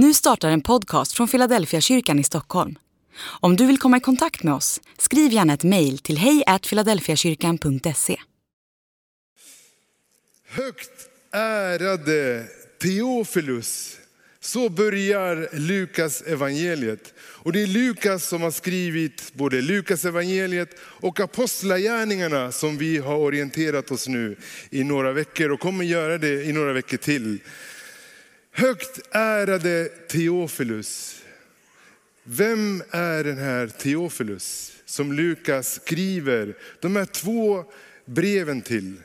Nu startar en podcast från Philadelphia kyrkan i Stockholm. Om du vill komma i kontakt med oss, skriv gärna ett mejl till hejfiladelfiakyrkan.se. Högt ärade Teofilus. Så börjar Lukas evangeliet. Och det är Lukas som har skrivit både Lukas evangeliet och apostlagärningarna som vi har orienterat oss nu i några veckor och kommer göra det i några veckor till. Högt ärade Teofilus. Vem är den här Teofilus som Lukas skriver de här två breven till?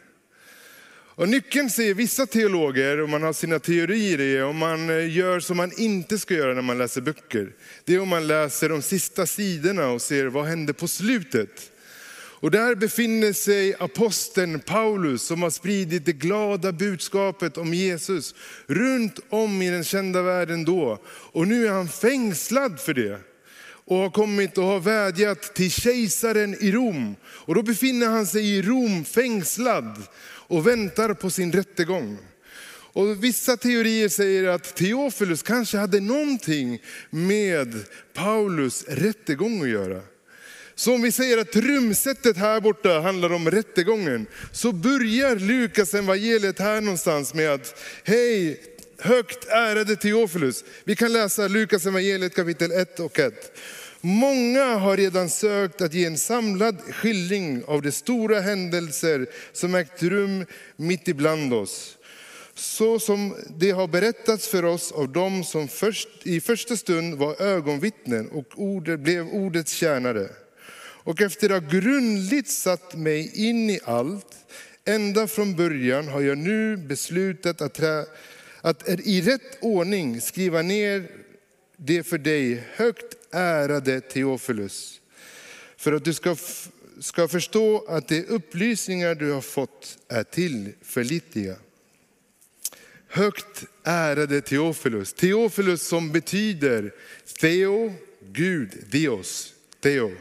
Och nyckeln säger vissa teologer, om man har sina teorier i om man eh, gör som man inte ska göra när man läser böcker. Det är om man läser de sista sidorna och ser vad hände på slutet. Och där befinner sig aposteln Paulus som har spridit det glada budskapet om Jesus runt om i den kända världen då. Och nu är han fängslad för det och har kommit och har vädjat till kejsaren i Rom. Och då befinner han sig i Rom fängslad och väntar på sin rättegång. Och vissa teorier säger att Teofilus kanske hade någonting med Paulus rättegång att göra. Så om vi säger att trumsetet här borta handlar om rättegången, så börjar Lukas evangeliet här någonstans med att, hej högt ärade Teofilus. Vi kan läsa Lukas evangeliet kapitel 1 och 1. Många har redan sökt att ge en samlad skildring av de stora händelser som ägt rum mitt ibland oss. Så som det har berättats för oss av dem som först, i första stund var ögonvittnen och ordet, blev ordets tjänare. Och efter att ha grundligt satt mig in i allt, ända från början har jag nu beslutat att, trä, att i rätt ordning skriva ner det för dig högt ärade Teofilus. För att du ska, ska förstå att de upplysningar du har fått är tillförlitliga. Högt ärade Teofilus. Teofilus som betyder Theo, Gud, Dios, Theo.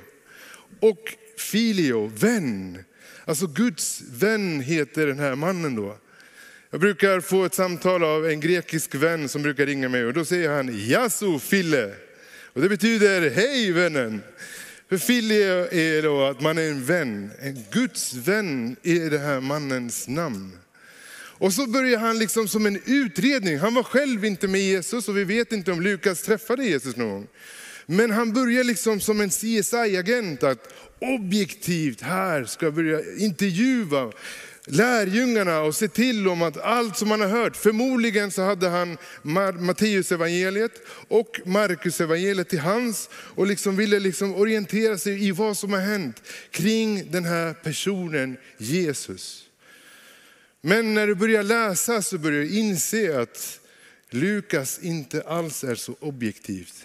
Och filio, vän. Alltså Guds vän heter den här mannen då. Jag brukar få ett samtal av en grekisk vän som brukar ringa mig och då säger han Yasu fille. Och det betyder hej vännen. För filio är då att man är en vän, en Guds vän är det här mannens namn. Och så börjar han liksom som en utredning. Han var själv inte med Jesus och vi vet inte om Lukas träffade Jesus någon gång. Men han börjar liksom som en CSI-agent att objektivt här ska börja intervjua lärjungarna och se till om att allt som man har hört, förmodligen så hade han Matteus evangeliet och Markus evangeliet till hands och liksom ville liksom orientera sig i vad som har hänt kring den här personen Jesus. Men när du börjar läsa så börjar du inse att Lukas inte alls är så objektivt.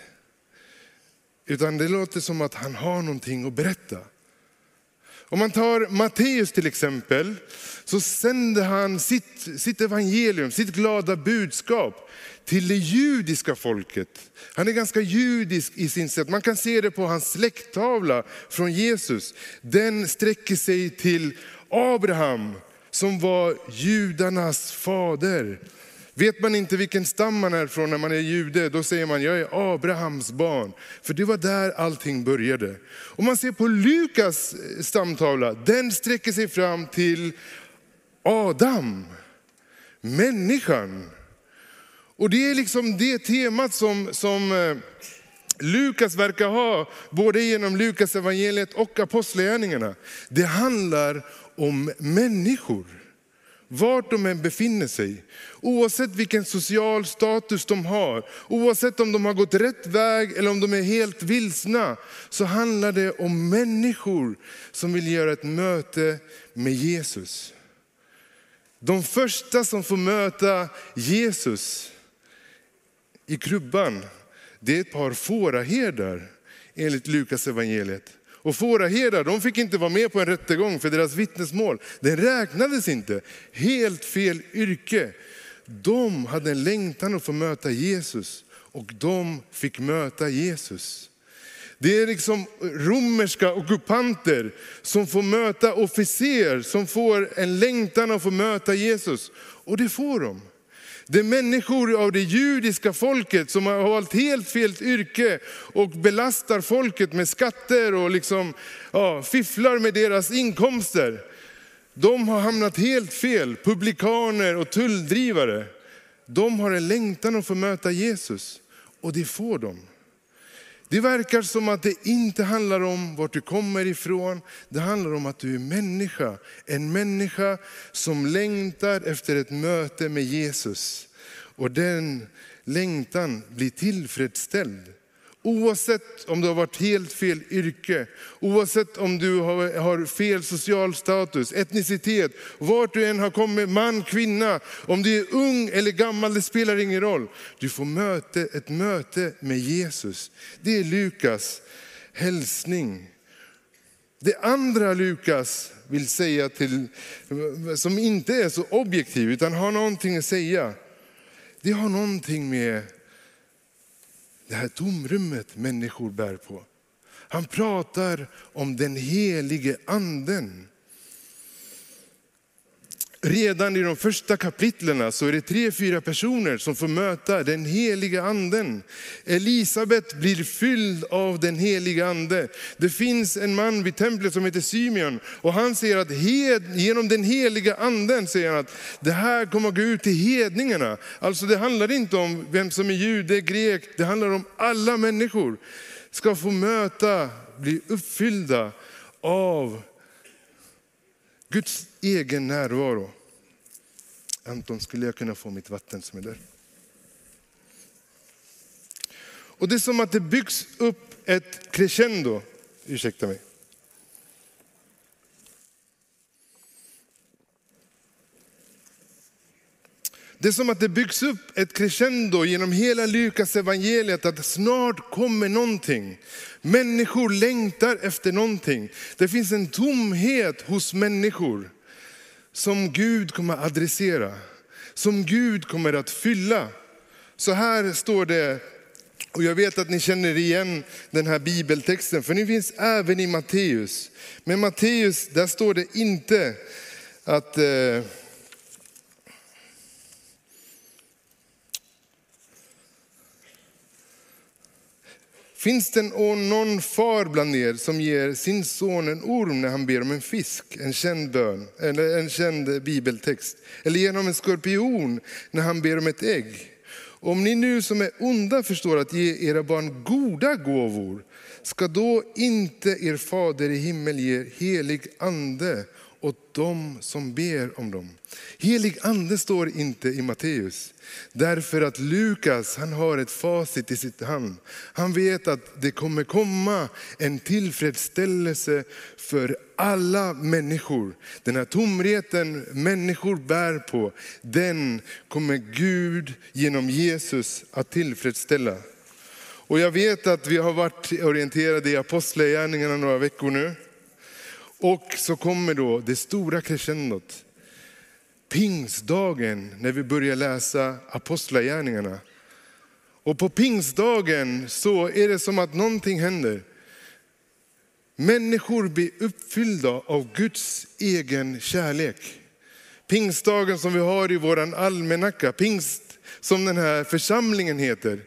Utan det låter som att han har någonting att berätta. Om man tar Matteus till exempel, så sänder han sitt, sitt evangelium, sitt glada budskap till det judiska folket. Han är ganska judisk i sin sätt. Man kan se det på hans släkttavla från Jesus. Den sträcker sig till Abraham som var judarnas fader. Vet man inte vilken stam man är från när man är jude, då säger man jag är Abrahams barn. För det var där allting började. Om man ser på Lukas eh, stamtavla, den sträcker sig fram till Adam, människan. Och det är liksom det temat som, som eh, Lukas verkar ha, både genom Lukas evangeliet och apostlagärningarna. Det handlar om människor. Vart de än befinner sig, oavsett vilken social status de har, oavsett om de har gått rätt väg eller om de är helt vilsna, så handlar det om människor som vill göra ett möte med Jesus. De första som får möta Jesus i krubban, det är ett par fåraherdar enligt Lukas evangeliet. Och fåraherdar, de fick inte vara med på en rättegång för deras vittnesmål, den räknades inte. Helt fel yrke. De hade en längtan att få möta Jesus och de fick möta Jesus. Det är liksom romerska ockupanter som får möta officer som får en längtan att få möta Jesus. Och det får de. Det är människor av det judiska folket som har valt helt fel yrke och belastar folket med skatter och liksom, ja, fifflar med deras inkomster. De har hamnat helt fel, publikaner och tulldrivare. De har en längtan att få möta Jesus och det får de. Det verkar som att det inte handlar om vart du kommer ifrån. Det handlar om att du är människa. En människa som längtar efter ett möte med Jesus. Och den längtan blir tillfredsställd. Oavsett om du har varit helt fel yrke, oavsett om du har, fel social status, etnicitet, vart du än har kommit, man, kvinna, om du är ung eller gammal, det spelar ingen roll. Du får möte, ett möte med Jesus. Det är Lukas hälsning. Det andra Lukas vill säga till, som inte är så objektiv utan har någonting att säga, det har någonting med det här tomrummet människor bär på. Han pratar om den helige anden. Redan i de första kapitlen så är det tre, fyra personer som får möta den heliga anden. Elisabet blir fylld av den heliga ande. Det finns en man vid templet som heter Symeon och han säger att genom den heliga anden säger han att det här kommer att gå ut till hedningarna. Alltså det handlar inte om vem som är jude, grek, det handlar om alla människor ska få möta, bli uppfyllda av Guds egen närvaro. Anton, skulle jag kunna få mitt vatten som är där? Och det är som att det byggs upp ett crescendo, ursäkta mig. Det är som att det byggs upp ett crescendo genom hela Lukas evangeliet att snart kommer någonting. Människor längtar efter någonting. Det finns en tomhet hos människor som Gud kommer att adressera. Som Gud kommer att fylla. Så här står det, och jag vet att ni känner igen den här bibeltexten, för den finns även i Matteus. Men Matteus, där står det inte att eh, Finns det någon far bland er som ger sin son en orm när han ber om en fisk, en känd bön, eller en känd bibeltext? Eller ger honom en skorpion när han ber om ett ägg? Om ni nu som är onda förstår att ge era barn goda gåvor, ska då inte er fader i himmel ge helig ande åt dem som ber om dem. Helig ande står inte i Matteus. Därför att Lukas han har ett facit i sitt hand. Han vet att det kommer komma en tillfredsställelse för alla människor. Den här tomheten människor bär på, den kommer Gud genom Jesus att tillfredsställa. Och jag vet att vi har varit orienterade i apostlagärningarna några veckor nu. Och så kommer då det stora crescendot. pingstdagen, när vi börjar läsa apostlagärningarna. Och på pingstdagen så är det som att någonting händer. Människor blir uppfyllda av Guds egen kärlek. Pingstdagen som vi har i vår almanacka, pingst som den här församlingen heter,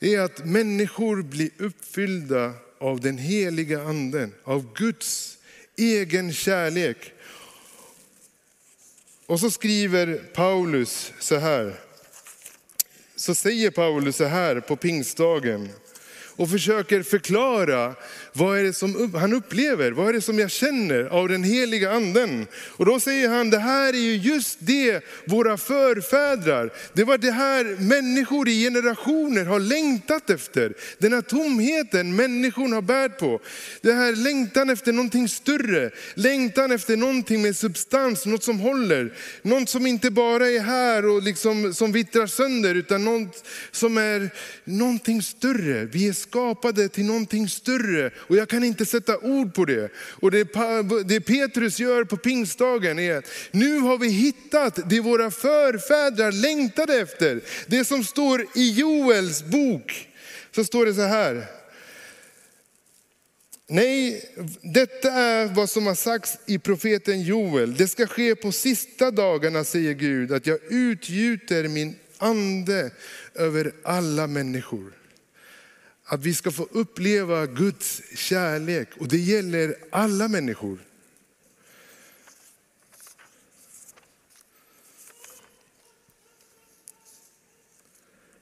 är att människor blir uppfyllda av den heliga anden, av Guds egen kärlek. Och så skriver Paulus så här, så säger Paulus så här på pingstdagen och försöker förklara vad är det som han upplever, vad är det som jag känner av den heliga anden. Och då säger han, det här är ju just det våra förfäder, det var det här människor i generationer har längtat efter. Den här tomheten människorna har bärt på. Det här längtan efter någonting större, längtan efter någonting med substans, något som håller. Något som inte bara är här och liksom, som vittrar sönder, utan något som är någonting större. Vi är skapade till någonting större och jag kan inte sätta ord på det. Och det, det Petrus gör på pingstdagen är att nu har vi hittat det våra förfäder längtade efter. Det som står i Joels bok. Så står det så här. Nej, detta är vad som har sagts i profeten Joel. Det ska ske på sista dagarna, säger Gud, att jag utgjuter min ande över alla människor. Att vi ska få uppleva Guds kärlek och det gäller alla människor.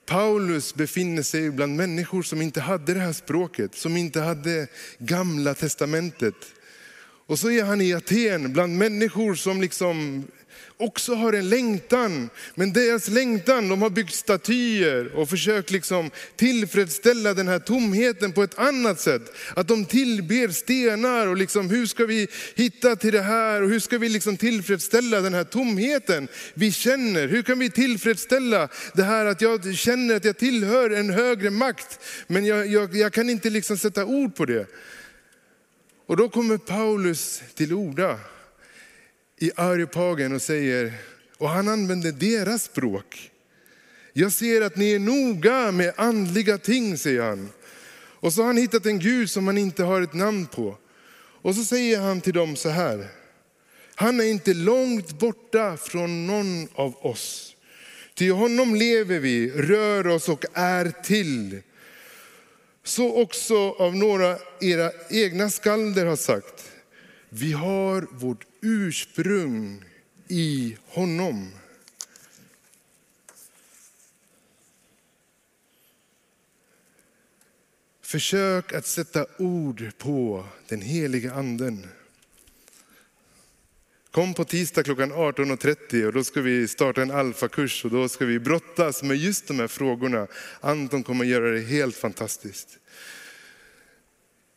Paulus befinner sig bland människor som inte hade det här språket, som inte hade gamla testamentet. Och så är han i Aten bland människor som liksom också har en längtan. Men deras längtan, de har byggt statyer och försökt liksom tillfredsställa den här tomheten på ett annat sätt. Att de tillber stenar och liksom, hur ska vi hitta till det här och hur ska vi liksom tillfredsställa den här tomheten vi känner. Hur kan vi tillfredsställa det här att jag känner att jag tillhör en högre makt men jag, jag, jag kan inte liksom sätta ord på det. Och då kommer Paulus till orda i Areopagen och säger, och han använder deras språk. Jag ser att ni är noga med andliga ting, säger han. Och så har han hittat en Gud som han inte har ett namn på. Och så säger han till dem så här, han är inte långt borta från någon av oss. Till honom lever vi, rör oss och är till. Så också av några era egna skalder har sagt, vi har vårt ursprung i honom. Försök att sätta ord på den heliga anden. Kom på tisdag klockan 18.30 och då ska vi starta en alfakurs och då ska vi brottas med just de här frågorna. Anton kommer göra det helt fantastiskt.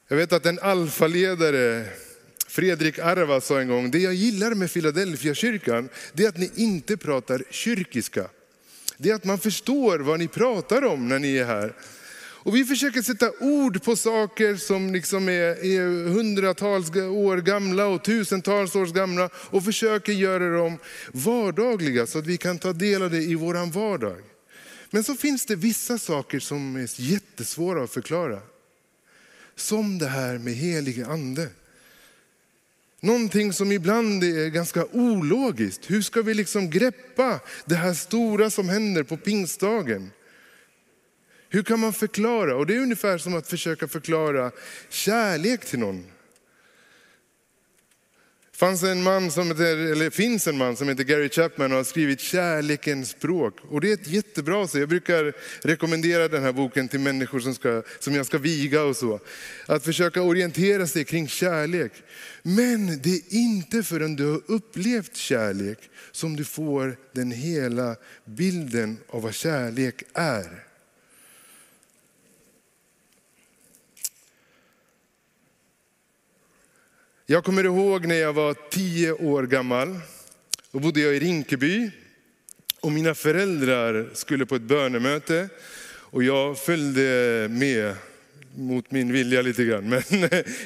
Jag vet att en alfaledare Fredrik Arva sa en gång, det jag gillar med Philadelphia kyrkan, det är att ni inte pratar kyrkiska. Det är att man förstår vad ni pratar om när ni är här. Och vi försöker sätta ord på saker som liksom är, är hundratals år gamla och tusentals år gamla och försöker göra dem vardagliga så att vi kan ta del av det i vår vardag. Men så finns det vissa saker som är jättesvåra att förklara. Som det här med helige ande. Någonting som ibland är ganska ologiskt. Hur ska vi liksom greppa det här stora som händer på pingstdagen? Hur kan man förklara? Och det är ungefär som att försöka förklara kärlek till någon fanns en man som heter, eller finns en man som heter Gary Chapman och har skrivit Kärlekens språk. Och det är ett jättebra så. Jag brukar rekommendera den här boken till människor som, ska, som jag ska viga och så. Att försöka orientera sig kring kärlek. Men det är inte förrän du har upplevt kärlek som du får den hela bilden av vad kärlek är. Jag kommer ihåg när jag var tio år gammal. Då bodde jag i Rinkeby och mina föräldrar skulle på ett bönemöte. Och jag följde med mot min vilja lite grann. Men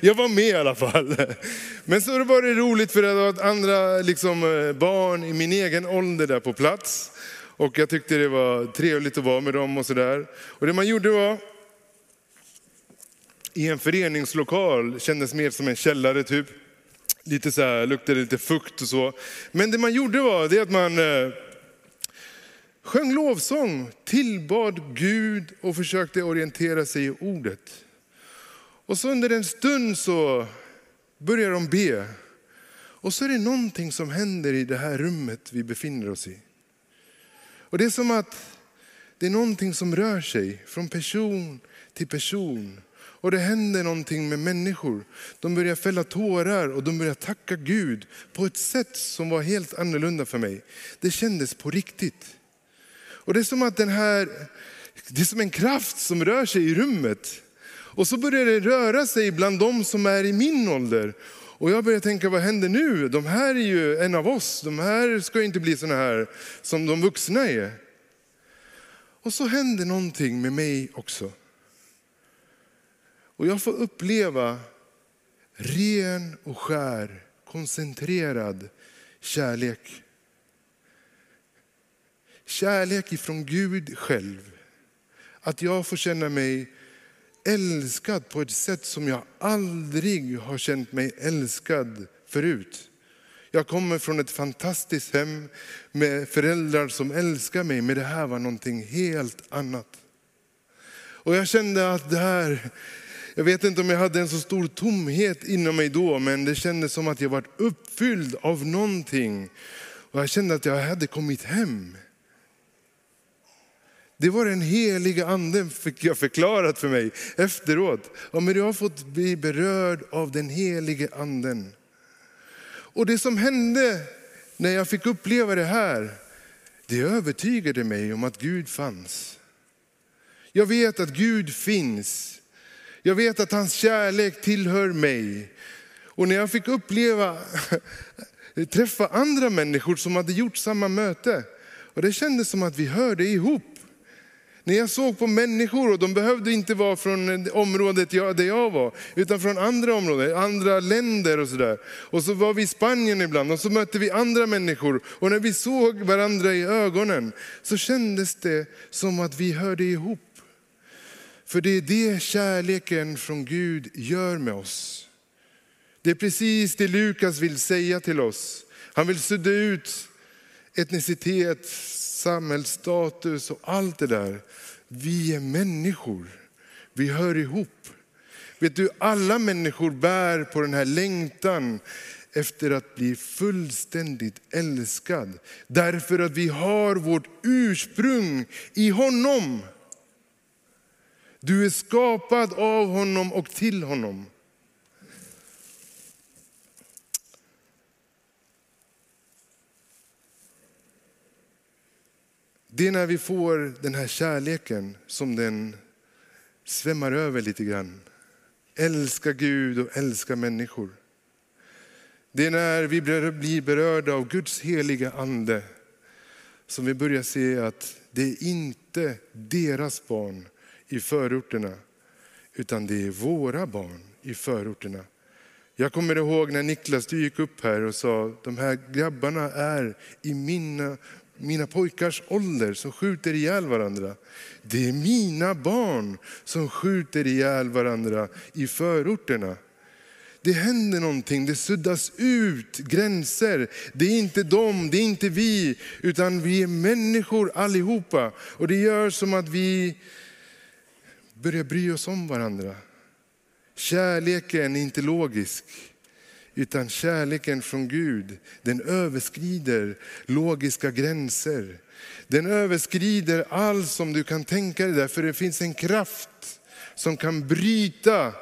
jag var med i alla fall. Men så var det roligt för det var andra liksom, eh, barn i min egen ålder där på plats. Och jag tyckte det var trevligt att vara med dem och sådär. Och det man gjorde var, i en föreningslokal, kändes mer som en källare typ. Lite så här, luktade lite fukt och så. Men det man gjorde var det att man eh, sjöng lovsång, tillbad Gud och försökte orientera sig i ordet. Och så under en stund så börjar de be. Och så är det någonting som händer i det här rummet vi befinner oss i. Och det är som att det är någonting som rör sig från person till person. Och det händer någonting med människor. De börjar fälla tårar och de börjar tacka Gud på ett sätt som var helt annorlunda för mig. Det kändes på riktigt. Och det är som att den här, det är som en kraft som rör sig i rummet. Och så börjar det röra sig bland de som är i min ålder. Och jag börjar tänka, vad händer nu? De här är ju en av oss. De här ska inte bli sådana här som de vuxna är. Och så händer någonting med mig också. Och jag får uppleva ren och skär, koncentrerad kärlek. Kärlek ifrån Gud själv. Att jag får känna mig älskad på ett sätt som jag aldrig har känt mig älskad förut. Jag kommer från ett fantastiskt hem med föräldrar som älskar mig, men det här var någonting helt annat. Och jag kände att det här, jag vet inte om jag hade en så stor tomhet inom mig då, men det kändes som att jag var uppfylld av någonting. Och jag kände att jag hade kommit hem. Det var den heliga anden, fick jag förklarat för mig efteråt. Ja, men jag har fått bli berörd av den helige anden. Och det som hände när jag fick uppleva det här, det övertygade mig om att Gud fanns. Jag vet att Gud finns. Jag vet att hans kärlek tillhör mig. Och när jag fick uppleva, träffa andra människor som hade gjort samma möte, och det kändes som att vi hörde ihop. När jag såg på människor, och de behövde inte vara från området där jag var, utan från andra områden, andra länder och sådär. Och så var vi i Spanien ibland och så mötte vi andra människor. Och när vi såg varandra i ögonen så kändes det som att vi hörde ihop. För det är det kärleken från Gud gör med oss. Det är precis det Lukas vill säga till oss. Han vill sudda ut etnicitet, samhällsstatus och allt det där. Vi är människor. Vi hör ihop. Vet du, alla människor bär på den här längtan efter att bli fullständigt älskad. Därför att vi har vårt ursprung i honom. Du är skapad av honom och till honom. Det är när vi får den här kärleken som den svämmar över lite grann. Älska Gud och älska människor. Det är när vi blir berörda av Guds heliga ande som vi börjar se att det är inte deras barn i förorterna, utan det är våra barn i förorterna. Jag kommer ihåg när Niklas, du gick upp här och sa, de här grabbarna är i mina mina pojkars ålder som skjuter ihjäl varandra. Det är mina barn som skjuter ihjäl varandra i förorterna. Det händer någonting, det suddas ut gränser. Det är inte de, det är inte vi, utan vi är människor allihopa. Och det gör som att vi börja bry oss om varandra. Kärleken är inte logisk. Utan kärleken från Gud, den överskrider logiska gränser. Den överskrider allt som du kan tänka dig, därför det finns en kraft som kan bryta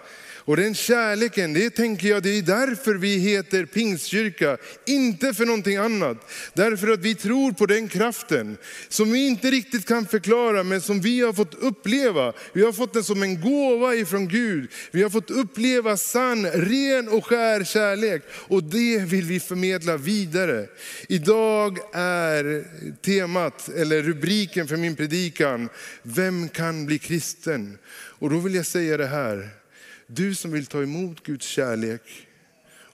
och den kärleken, det tänker jag, det är därför vi heter pingstkyrka. Inte för någonting annat. Därför att vi tror på den kraften som vi inte riktigt kan förklara, men som vi har fått uppleva. Vi har fått den som en gåva ifrån Gud. Vi har fått uppleva sann, ren och skär kärlek. Och det vill vi förmedla vidare. Idag är temat, eller rubriken för min predikan, Vem kan bli kristen? Och då vill jag säga det här, du som vill ta emot Guds kärlek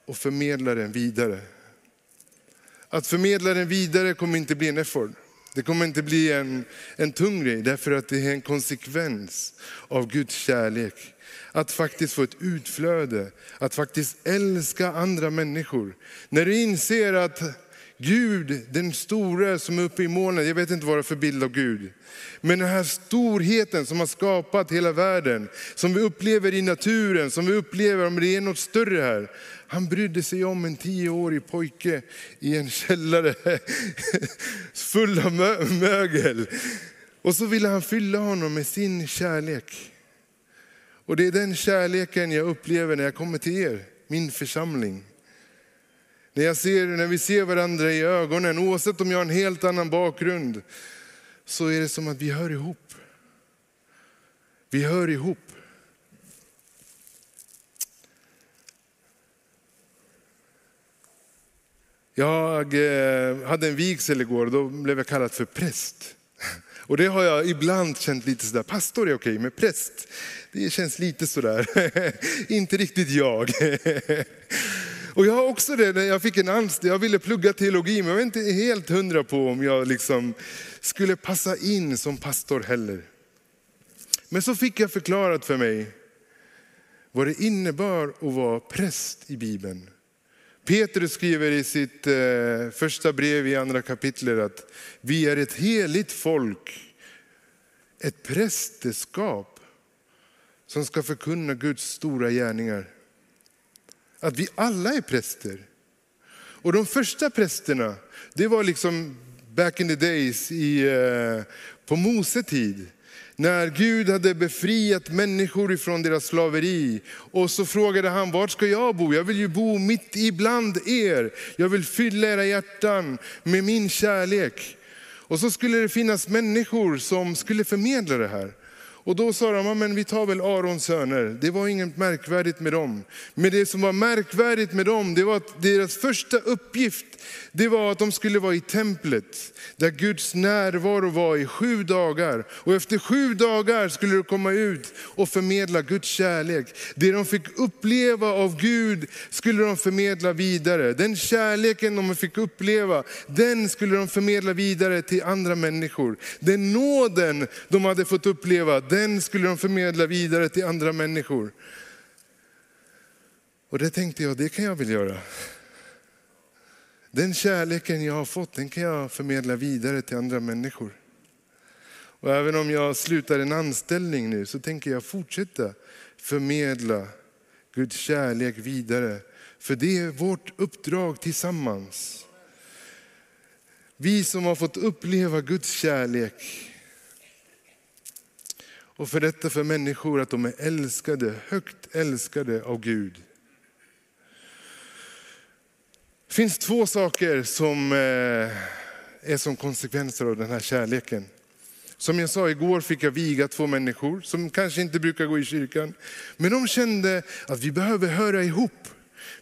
och förmedla den vidare. Att förmedla den vidare kommer inte bli en effort. Det kommer inte bli en, en tung grej, därför att det är en konsekvens av Guds kärlek. Att faktiskt få ett utflöde, att faktiskt älska andra människor. När du inser att Gud, den store som är uppe i molnen, jag vet inte vad det är för bild av Gud. Men den här storheten som har skapat hela världen, som vi upplever i naturen, som vi upplever om det är något större här. Han brydde sig om en tioårig pojke i en källare full av mögel. Och så ville han fylla honom med sin kärlek. Och det är den kärleken jag upplever när jag kommer till er, min församling. När, jag ser, när vi ser varandra i ögonen, oavsett om jag har en helt annan bakgrund, så är det som att vi hör ihop. Vi hör ihop. Jag eh, hade en vigsel igår och då blev jag kallad för präst. Och det har jag ibland känt lite sådär, pastor är okej, men präst, det känns lite sådär, inte riktigt jag. Och jag har också det, när jag fick en anställning, jag ville plugga teologi, men jag var inte helt hundra på om jag liksom skulle passa in som pastor heller. Men så fick jag förklarat för mig vad det innebar att vara präst i Bibeln. Petrus skriver i sitt eh, första brev i andra kapitlet att vi är ett heligt folk, ett prästerskap som ska förkunna Guds stora gärningar. Att vi alla är präster. Och de första prästerna, det var liksom back in the days i, eh, på Mose tid. När Gud hade befriat människor ifrån deras slaveri. Och så frågade han, vart ska jag bo? Jag vill ju bo mitt ibland er. Jag vill fylla era hjärtan med min kärlek. Och så skulle det finnas människor som skulle förmedla det här. Och då sa de, men vi tar väl Arons söner. Det var inget märkvärdigt med dem. Men det som var märkvärdigt med dem, det var att deras första uppgift, det var att de skulle vara i templet. Där Guds närvaro var i sju dagar. Och efter sju dagar skulle de komma ut och förmedla Guds kärlek. Det de fick uppleva av Gud skulle de förmedla vidare. Den kärleken de fick uppleva, den skulle de förmedla vidare till andra människor. Den nåden de hade fått uppleva, den skulle de förmedla vidare till andra människor. Och det tänkte jag, det kan jag väl göra. Den kärleken jag har fått, den kan jag förmedla vidare till andra människor. Och även om jag slutar en anställning nu så tänker jag fortsätta förmedla Guds kärlek vidare. För det är vårt uppdrag tillsammans. Vi som har fått uppleva Guds kärlek och för detta för människor att de är älskade, högt älskade av Gud. Det finns två saker som eh, är som konsekvenser av den här kärleken. Som jag sa igår fick jag viga två människor som kanske inte brukar gå i kyrkan. Men de kände att vi behöver höra ihop.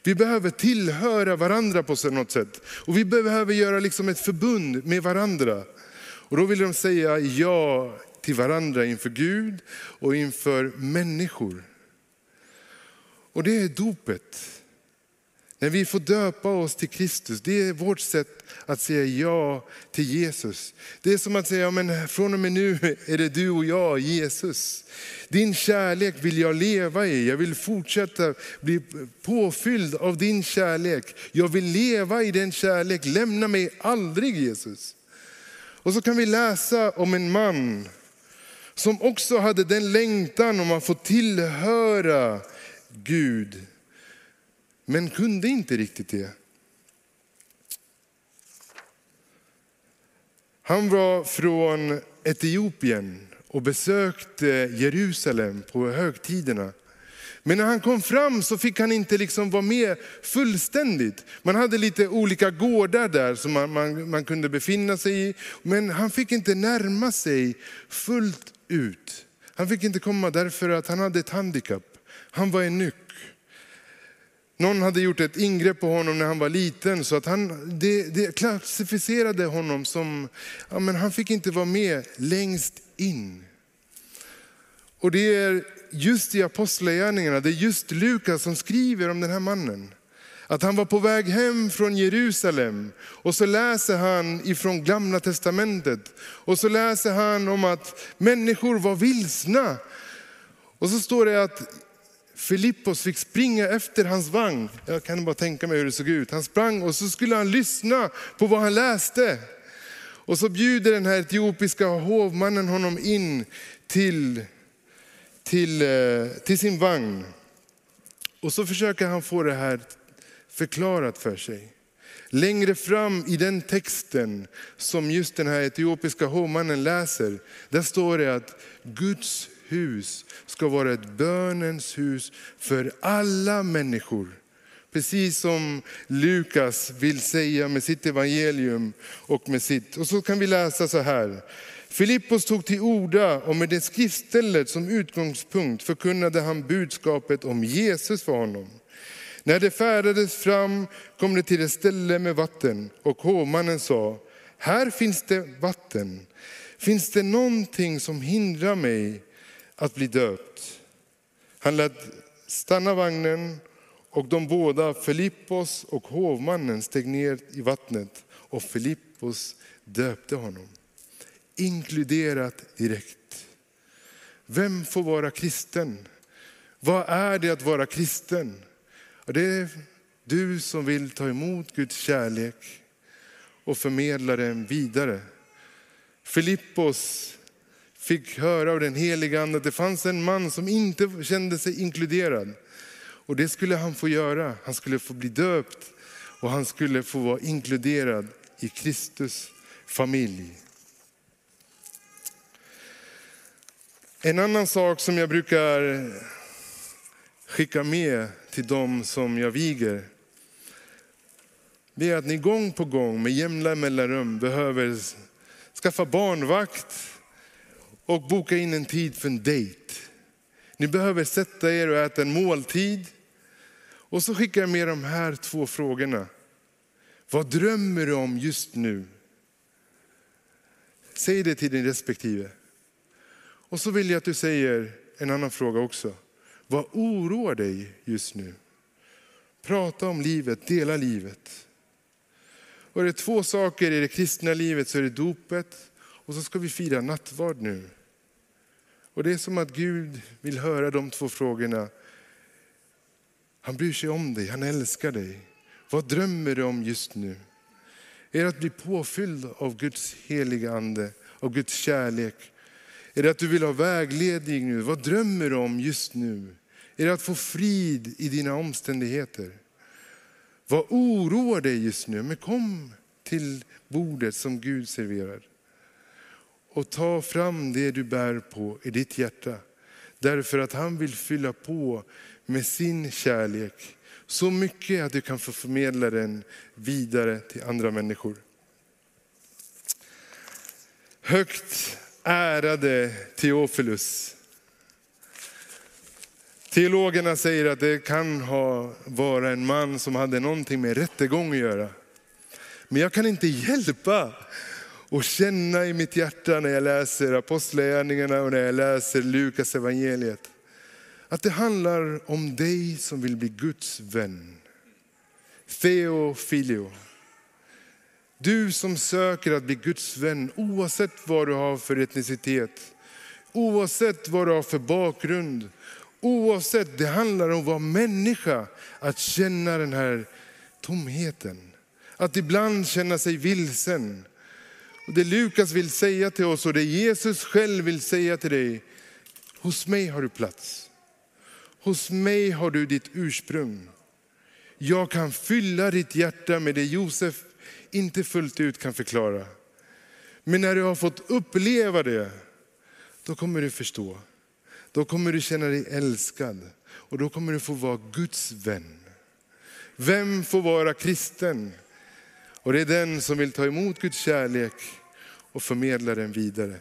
Vi behöver tillhöra varandra på något sätt. Och vi behöver göra liksom ett förbund med varandra. Och då vill de säga ja till varandra inför Gud och inför människor. Och det är dopet. När vi får döpa oss till Kristus, det är vårt sätt att säga ja till Jesus. Det är som att säga, men från och med nu är det du och jag, Jesus. Din kärlek vill jag leva i, jag vill fortsätta bli påfylld av din kärlek. Jag vill leva i den kärlek, lämna mig aldrig Jesus. Och så kan vi läsa om en man som också hade den längtan om att få tillhöra Gud. Men kunde inte riktigt det. Han var från Etiopien och besökte Jerusalem på högtiderna. Men när han kom fram så fick han inte liksom vara med fullständigt. Man hade lite olika gårdar där som man, man, man kunde befinna sig i. Men han fick inte närma sig fullt ut. Han fick inte komma därför att han hade ett handikapp. Han var en nyck. Någon hade gjort ett ingrepp på honom när han var liten så att han, det, det klassificerade honom som, ja, men han fick inte vara med längst in. Och det är just i Apostlagärningarna, det är just Lukas som skriver om den här mannen. Att han var på väg hem från Jerusalem och så läser han ifrån gamla testamentet. Och så läser han om att människor var vilsna. Och så står det att Filippos fick springa efter hans vagn. Jag kan bara tänka mig hur det såg ut. Han sprang och så skulle han lyssna på vad han läste. Och så bjuder den här etiopiska hovmannen honom in till, till, eh, till sin vagn. Och så försöker han få det här förklarat för sig. Längre fram i den texten som just den här etiopiska hovmannen läser, där står det att Guds hus ska vara ett bönens hus för alla människor. Precis som Lukas vill säga med sitt evangelium och med sitt. Och så kan vi läsa så här. Filippos tog till orda och med det skriftstället som utgångspunkt förkunnade han budskapet om Jesus för honom. När det färdades fram kom det till ett ställe med vatten och hovmannen sa, här finns det vatten. Finns det någonting som hindrar mig att bli döpt? Han lät stanna vagnen och de båda, Filippos och hovmannen, steg ner i vattnet och Filippos döpte honom. Inkluderat direkt. Vem får vara kristen? Vad är det att vara kristen? Det är du som vill ta emot Guds kärlek och förmedla den vidare. Filippos fick höra av den heliga ande att det fanns en man som inte kände sig inkluderad. Och det skulle han få göra. Han skulle få bli döpt och han skulle få vara inkluderad i Kristus familj. En annan sak som jag brukar skicka med till dem som jag viger, det är att ni gång på gång med jämna mellanrum behöver skaffa barnvakt och boka in en tid för en dejt. Ni behöver sätta er och äta en måltid. Och så skickar jag med de här två frågorna. Vad drömmer du om just nu? Säg det till din respektive. Och så vill jag att du säger en annan fråga också. Vad oroar dig just nu? Prata om livet, dela livet. Och är det två saker i det kristna livet så är det dopet och så ska vi fira nattvard nu. Och det är som att Gud vill höra de två frågorna. Han bryr sig om dig, han älskar dig. Vad drömmer du om just nu? Är det att bli påfylld av Guds heliga ande, av Guds kärlek? Är det att du vill ha vägledning nu? Vad drömmer du om just nu? Är det att få frid i dina omständigheter? Vad oroar dig just nu? Men kom till bordet som Gud serverar. Och ta fram det du bär på i ditt hjärta. Därför att han vill fylla på med sin kärlek. Så mycket att du kan få förmedla den vidare till andra människor. Högt ärade Teofilus. Teologerna säger att det kan ha vara en man som hade någonting med rättegång att göra. Men jag kan inte hjälpa att känna i mitt hjärta när jag läser Apostlagärningarna och när jag läser Lukas evangeliet. Att det handlar om dig som vill bli Guds vän. Theofilio. Du som söker att bli Guds vän oavsett vad du har för etnicitet. Oavsett vad du har för bakgrund. Oavsett, det handlar om att vara människa. Att känna den här tomheten. Att ibland känna sig vilsen. Och det Lukas vill säga till oss och det Jesus själv vill säga till dig. Hos mig har du plats. Hos mig har du ditt ursprung. Jag kan fylla ditt hjärta med det Josef inte fullt ut kan förklara. Men när du har fått uppleva det, då kommer du förstå. Då kommer du känna dig älskad och då kommer du få vara Guds vän. Vem får vara kristen? Och det är den som vill ta emot Guds kärlek och förmedla den vidare.